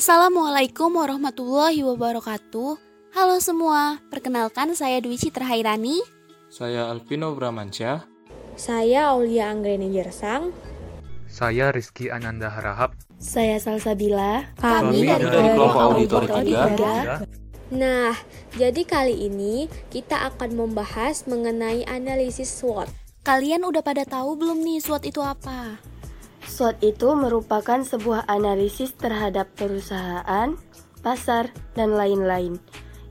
Assalamualaikum warahmatullahi wabarakatuh. Halo semua, perkenalkan saya Dwi Citra Hairani. Saya Alvino Bramansyah. Saya Aulia Anggreni Jersang. Saya Rizky Ananda Harahap. Saya Salsabila. Kami, Kami dari kelompok auditor tiga. Nah, jadi kali ini kita akan membahas mengenai analisis SWOT. Kalian udah pada tahu belum nih SWOT itu apa? SWOT itu merupakan sebuah analisis terhadap perusahaan, pasar, dan lain-lain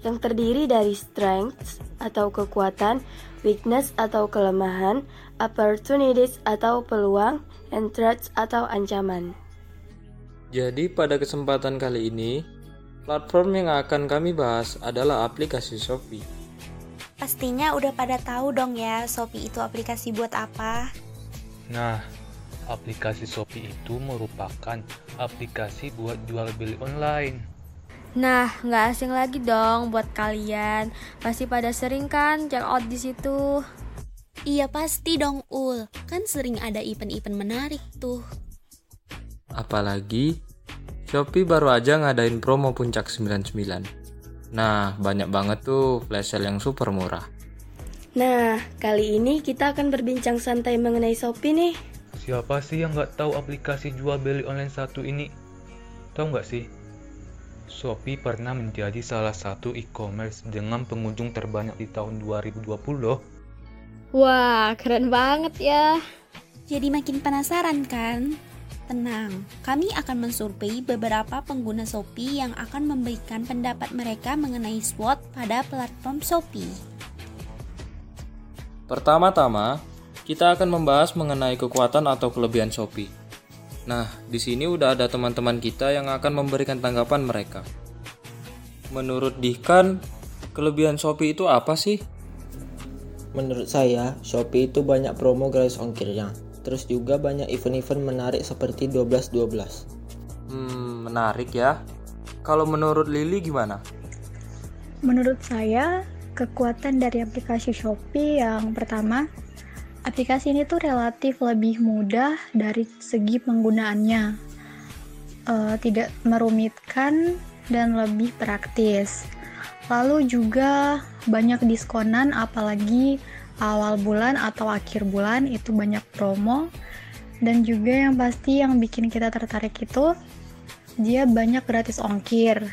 yang terdiri dari strengths atau kekuatan, weakness atau kelemahan, opportunities atau peluang, and threats atau ancaman. Jadi pada kesempatan kali ini, platform yang akan kami bahas adalah aplikasi Shopee. Pastinya udah pada tahu dong ya, Shopee itu aplikasi buat apa? Nah, aplikasi Shopee itu merupakan aplikasi buat jual beli online. Nah, nggak asing lagi dong buat kalian. Pasti pada sering kan check out di situ. Iya pasti dong Ul, kan sering ada event-event menarik tuh. Apalagi, Shopee baru aja ngadain promo puncak 99. Nah, banyak banget tuh flash sale yang super murah. Nah, kali ini kita akan berbincang santai mengenai Shopee nih. Siapa sih yang nggak tahu aplikasi jual beli online satu ini? Tahu nggak sih? Shopee pernah menjadi salah satu e-commerce dengan pengunjung terbanyak di tahun 2020 loh. Wah, keren banget ya. Jadi makin penasaran kan? Tenang, kami akan mensurvei beberapa pengguna Shopee yang akan memberikan pendapat mereka mengenai SWOT pada platform Shopee. Pertama-tama, kita akan membahas mengenai kekuatan atau kelebihan Shopee. Nah, di sini udah ada teman-teman kita yang akan memberikan tanggapan mereka. Menurut Dihkan, kelebihan Shopee itu apa sih? Menurut saya, Shopee itu banyak promo gratis ongkirnya. Terus juga banyak event-event menarik seperti 12-12. Hmm, menarik ya. Kalau menurut Lili gimana? Menurut saya, kekuatan dari aplikasi Shopee yang pertama, aplikasi ini tuh relatif lebih mudah dari segi penggunaannya. Eh, tidak merumitkan dan lebih praktis. Lalu juga banyak diskonan apalagi awal bulan atau akhir bulan itu banyak promo dan juga yang pasti yang bikin kita tertarik itu dia banyak gratis ongkir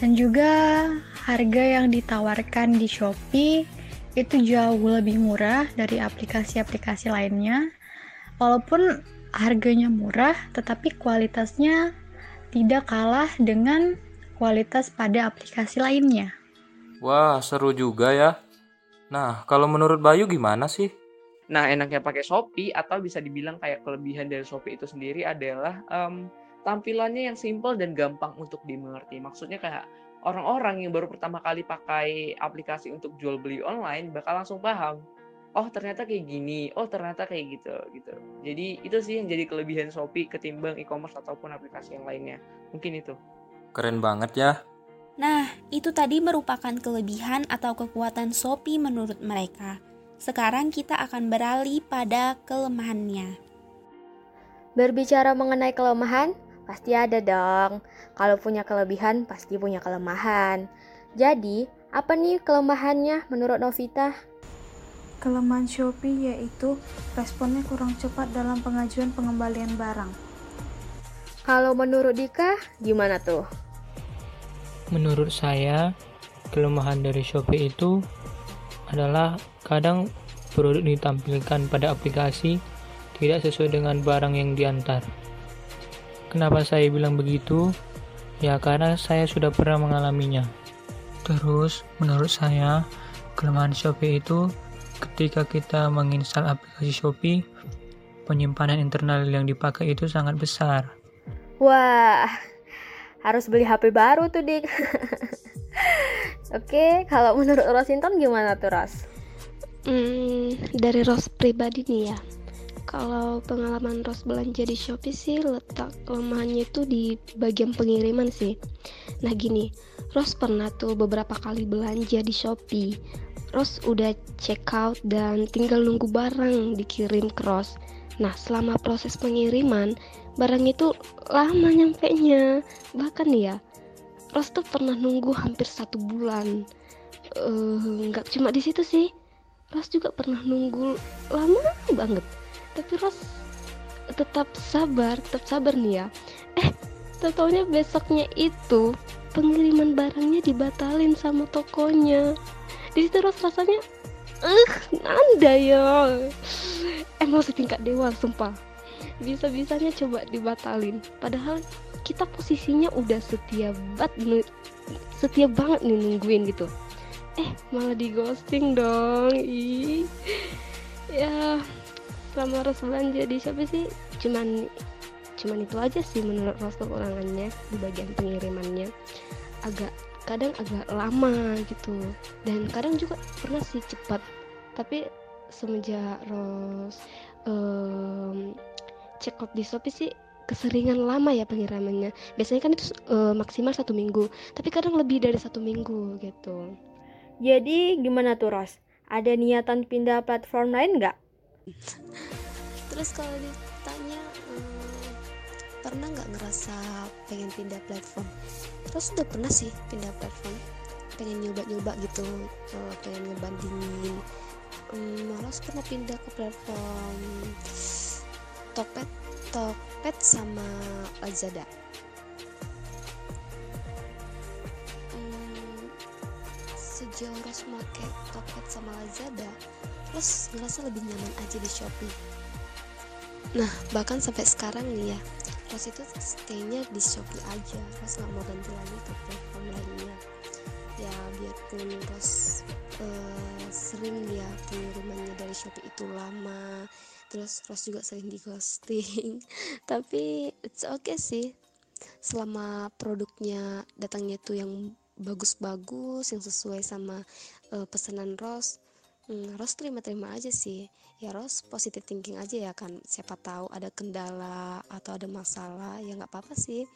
dan juga harga yang ditawarkan di Shopee itu jauh lebih murah dari aplikasi-aplikasi lainnya walaupun harganya murah tetapi kualitasnya tidak kalah dengan kualitas pada aplikasi lainnya Wah, seru juga ya. Nah, kalau menurut Bayu gimana sih? Nah, enaknya pakai Shopee atau bisa dibilang kayak kelebihan dari Shopee itu sendiri adalah em, tampilannya yang simple dan gampang untuk dimengerti. Maksudnya kayak orang-orang yang baru pertama kali pakai aplikasi untuk jual beli online bakal langsung paham. Oh, ternyata kayak gini. Oh, ternyata kayak gitu gitu. Jadi itu sih yang jadi kelebihan Shopee ketimbang e-commerce ataupun aplikasi yang lainnya. Mungkin itu. Keren banget ya. Nah, itu tadi merupakan kelebihan atau kekuatan Shopee menurut mereka. Sekarang kita akan beralih pada kelemahannya. Berbicara mengenai kelemahan, pasti ada dong. Kalau punya kelebihan, pasti punya kelemahan. Jadi, apa nih kelemahannya menurut Novita? Kelemahan Shopee yaitu responnya kurang cepat dalam pengajuan pengembalian barang. Kalau menurut Dika, gimana tuh? Menurut saya, kelemahan dari Shopee itu adalah kadang produk ditampilkan pada aplikasi tidak sesuai dengan barang yang diantar. Kenapa saya bilang begitu? Ya karena saya sudah pernah mengalaminya. Terus, menurut saya, kelemahan Shopee itu ketika kita menginstal aplikasi Shopee, penyimpanan internal yang dipakai itu sangat besar. Wah, harus beli HP baru tuh dik Oke, kalau menurut Rosinton gimana tuh Ros? Hmm, dari Ros pribadi nih ya. Kalau pengalaman Ros belanja di Shopee sih letak kelemahannya itu di bagian pengiriman sih. Nah gini, Ros pernah tuh beberapa kali belanja di Shopee. Ros udah check out dan tinggal nunggu barang dikirim ke Ros. Nah selama proses pengiriman barang itu lama nyampe nya bahkan ya Ros tuh pernah nunggu hampir satu bulan nggak uh, cuma di situ sih Ros juga pernah nunggu lama banget tapi Ros tetap sabar tetap sabar nih ya. Eh taunya besoknya itu pengiriman barangnya dibatalin sama tokonya. Di situ rasanya eh uh, anda ya. Emosi tingkat dewa sumpah. Bisa-bisanya coba dibatalin. Padahal kita posisinya udah setia banget setia banget nih nungguin gitu. Eh malah di ghosting dong. Ih. Ya selama Ros belanja di Shopee sih? Cuman cuman itu aja sih menurut Ros kekurangannya di bagian pengirimannya. Agak kadang agak lama gitu. Dan kadang juga pernah sih cepat. Tapi semenjak Ros um, check out di Shopee sih keseringan lama ya pengirimannya. Biasanya kan itu uh, maksimal satu minggu. Tapi kadang lebih dari satu minggu gitu. Jadi gimana tuh Ros? Ada niatan pindah platform lain nggak terus kalau ditanya um, pernah nggak ngerasa pengen pindah platform? Terus udah pernah sih pindah platform pengen nyoba-nyoba gitu uh, pengen ngebandingin. Um, malah pernah pindah ke platform Tokped Tokped sama Lazada. Hmm, sejauh Ros make Tokped sama Lazada Ros ngerasa lebih nyaman aja di Shopee. Nah bahkan sampai sekarang nih ya Ros itu staynya di Shopee aja. Ros nggak mau ganti lagi ke platform lainnya. Ya biarpun Ros uh, sering ya pengirimannya dari Shopee itu lama terus Ros juga sering di ghosting. Tapi it's okay sih. Selama produknya datangnya tuh yang bagus-bagus yang sesuai sama uh, pesanan Ros hmm, Ros terima-terima aja sih ya Ros positive thinking aja ya kan siapa tahu ada kendala atau ada masalah ya nggak apa-apa sih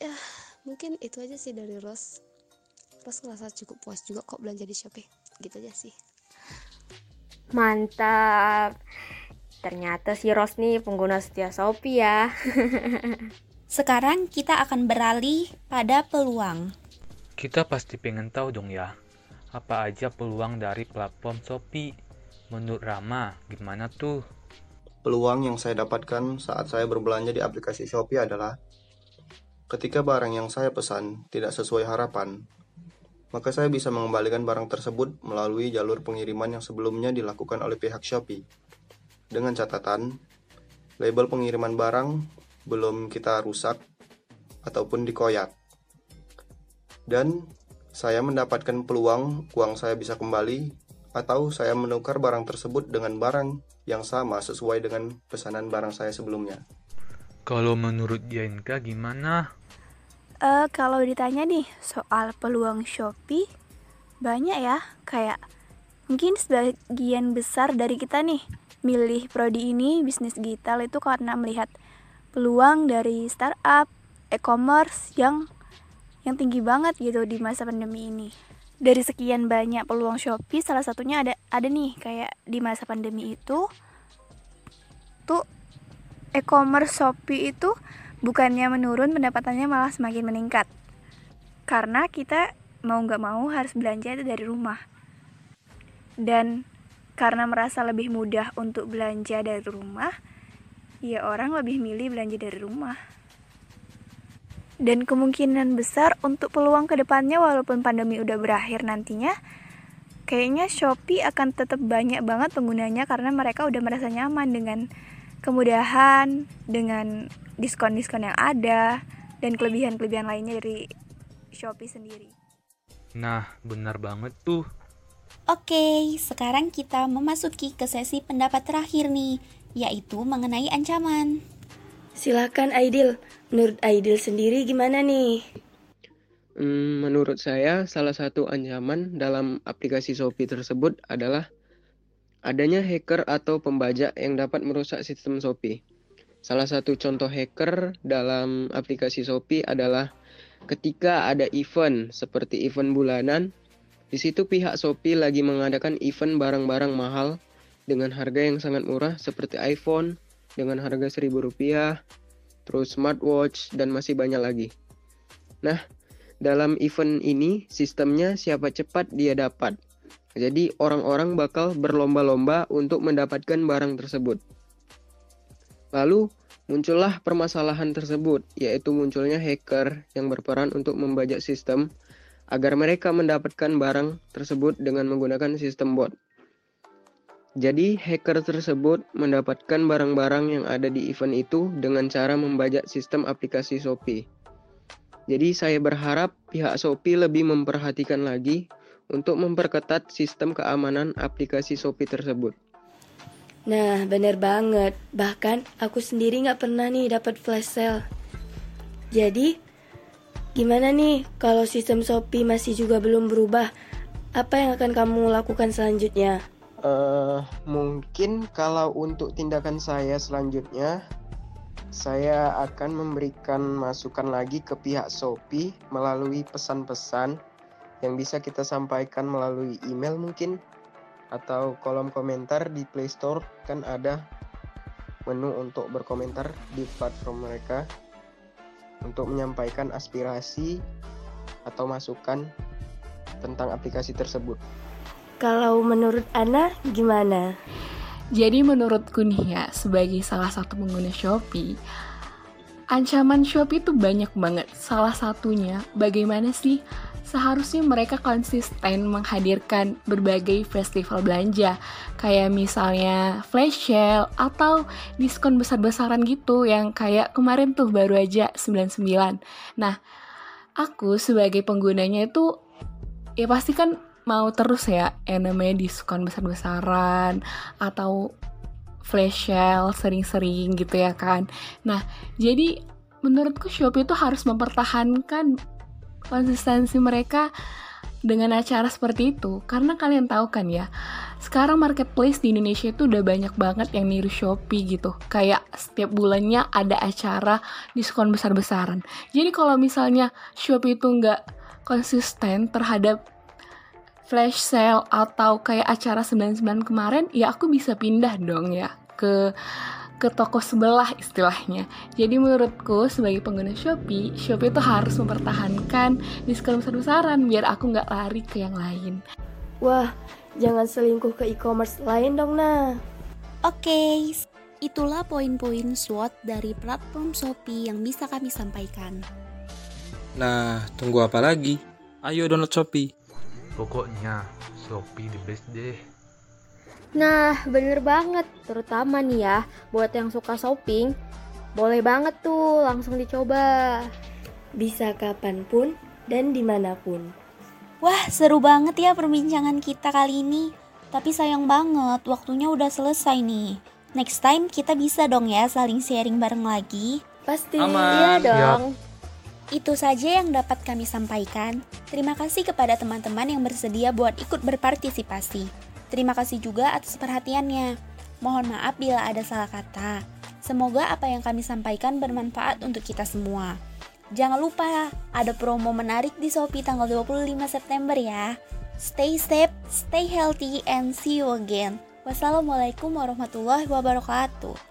ya mungkin itu aja sih dari Ros Ros ngerasa cukup puas juga kok belanja di Shopee gitu aja sih Mantap. Ternyata si Ros nih pengguna setia Shopee ya. Sekarang kita akan beralih pada peluang. Kita pasti pengen tahu dong ya, apa aja peluang dari platform Shopee? Menurut Rama, gimana tuh? Peluang yang saya dapatkan saat saya berbelanja di aplikasi Shopee adalah ketika barang yang saya pesan tidak sesuai harapan, maka saya bisa mengembalikan barang tersebut melalui jalur pengiriman yang sebelumnya dilakukan oleh pihak Shopee. Dengan catatan, label pengiriman barang belum kita rusak ataupun dikoyak. Dan saya mendapatkan peluang uang saya bisa kembali atau saya menukar barang tersebut dengan barang yang sama sesuai dengan pesanan barang saya sebelumnya. Kalau menurut Jainka gimana? Uh, kalau ditanya nih soal peluang Shopee, banyak ya, kayak mungkin sebagian besar dari kita nih milih prodi ini bisnis digital itu karena melihat peluang dari startup, e-commerce yang yang tinggi banget gitu di masa pandemi ini. Dari sekian banyak peluang Shopee, salah satunya ada ada nih kayak di masa pandemi itu tuh e-commerce Shopee itu bukannya menurun pendapatannya malah semakin meningkat. Karena kita mau nggak mau harus belanja itu dari rumah. Dan karena merasa lebih mudah untuk belanja dari rumah ya orang lebih milih belanja dari rumah dan kemungkinan besar untuk peluang ke depannya walaupun pandemi udah berakhir nantinya kayaknya Shopee akan tetap banyak banget penggunanya karena mereka udah merasa nyaman dengan kemudahan dengan diskon-diskon yang ada dan kelebihan-kelebihan lainnya dari Shopee sendiri. Nah, benar banget tuh. Oke, sekarang kita memasuki ke sesi pendapat terakhir nih, yaitu mengenai ancaman. Silakan Aidil, menurut Aidil sendiri gimana nih? Hmm, menurut saya, salah satu ancaman dalam aplikasi Shopee tersebut adalah adanya hacker atau pembajak yang dapat merusak sistem Shopee. Salah satu contoh hacker dalam aplikasi Shopee adalah ketika ada event seperti event bulanan, di situ pihak Shopee lagi mengadakan event barang-barang mahal dengan harga yang sangat murah seperti iPhone, dengan harga Rp1.000, terus smartwatch, dan masih banyak lagi. Nah, dalam event ini sistemnya siapa cepat dia dapat. Jadi orang-orang bakal berlomba-lomba untuk mendapatkan barang tersebut. Lalu muncullah permasalahan tersebut, yaitu munculnya hacker yang berperan untuk membajak sistem agar mereka mendapatkan barang tersebut dengan menggunakan sistem bot. Jadi, hacker tersebut mendapatkan barang-barang yang ada di event itu dengan cara membajak sistem aplikasi Shopee. Jadi, saya berharap pihak Shopee lebih memperhatikan lagi untuk memperketat sistem keamanan aplikasi Shopee tersebut. Nah, bener banget. Bahkan aku sendiri nggak pernah nih dapat flash sale. Jadi, gimana nih kalau sistem Shopee masih juga belum berubah? Apa yang akan kamu lakukan selanjutnya? Uh, mungkin kalau untuk tindakan saya selanjutnya, saya akan memberikan masukan lagi ke pihak Shopee melalui pesan-pesan yang bisa kita sampaikan melalui email mungkin atau kolom komentar di Play Store kan ada menu untuk berkomentar di platform mereka untuk menyampaikan aspirasi atau masukan tentang aplikasi tersebut. Kalau menurut Ana gimana? Jadi menurutku nih ya, sebagai salah satu pengguna Shopee, ancaman Shopee itu banyak banget. Salah satunya, bagaimana sih seharusnya mereka konsisten menghadirkan berbagai festival belanja kayak misalnya flash sale atau diskon besar-besaran gitu yang kayak kemarin tuh baru aja 99. Nah, aku sebagai penggunanya itu ya pasti kan mau terus ya yang namanya diskon besar-besaran atau flash sale sering-sering gitu ya kan. Nah, jadi menurutku Shopee itu harus mempertahankan konsistensi mereka dengan acara seperti itu. Karena kalian tahu kan ya sekarang marketplace di Indonesia itu udah banyak banget yang niru Shopee gitu. Kayak setiap bulannya ada acara diskon besar-besaran. Jadi kalau misalnya Shopee itu nggak konsisten terhadap flash sale atau kayak acara 99 kemarin, ya aku bisa pindah dong ya ke ke toko sebelah istilahnya. Jadi menurutku sebagai pengguna Shopee, Shopee itu harus mempertahankan diskon besar-besaran biar aku nggak lari ke yang lain. Wah, jangan selingkuh ke e-commerce lain dong nah. Oke, okay, itulah poin-poin SWOT dari platform Shopee yang bisa kami sampaikan. Nah, tunggu apa lagi? Ayo download Shopee. Pokoknya Shopee the best deh. Nah, bener banget. Terutama nih ya, buat yang suka shopping, boleh banget tuh langsung dicoba. Bisa kapan pun dan di mana pun. Wah, seru banget ya perbincangan kita kali ini. Tapi sayang banget, waktunya udah selesai nih. Next time kita bisa dong ya saling sharing bareng lagi. Pasti. Aman. Iya dong. Itu saja yang dapat kami sampaikan. Terima kasih kepada teman-teman yang bersedia buat ikut berpartisipasi. Terima kasih juga atas perhatiannya. Mohon maaf bila ada salah kata. Semoga apa yang kami sampaikan bermanfaat untuk kita semua. Jangan lupa, ada promo menarik di Shopee tanggal 25 September ya. Stay safe, stay healthy, and see you again. Wassalamualaikum warahmatullahi wabarakatuh.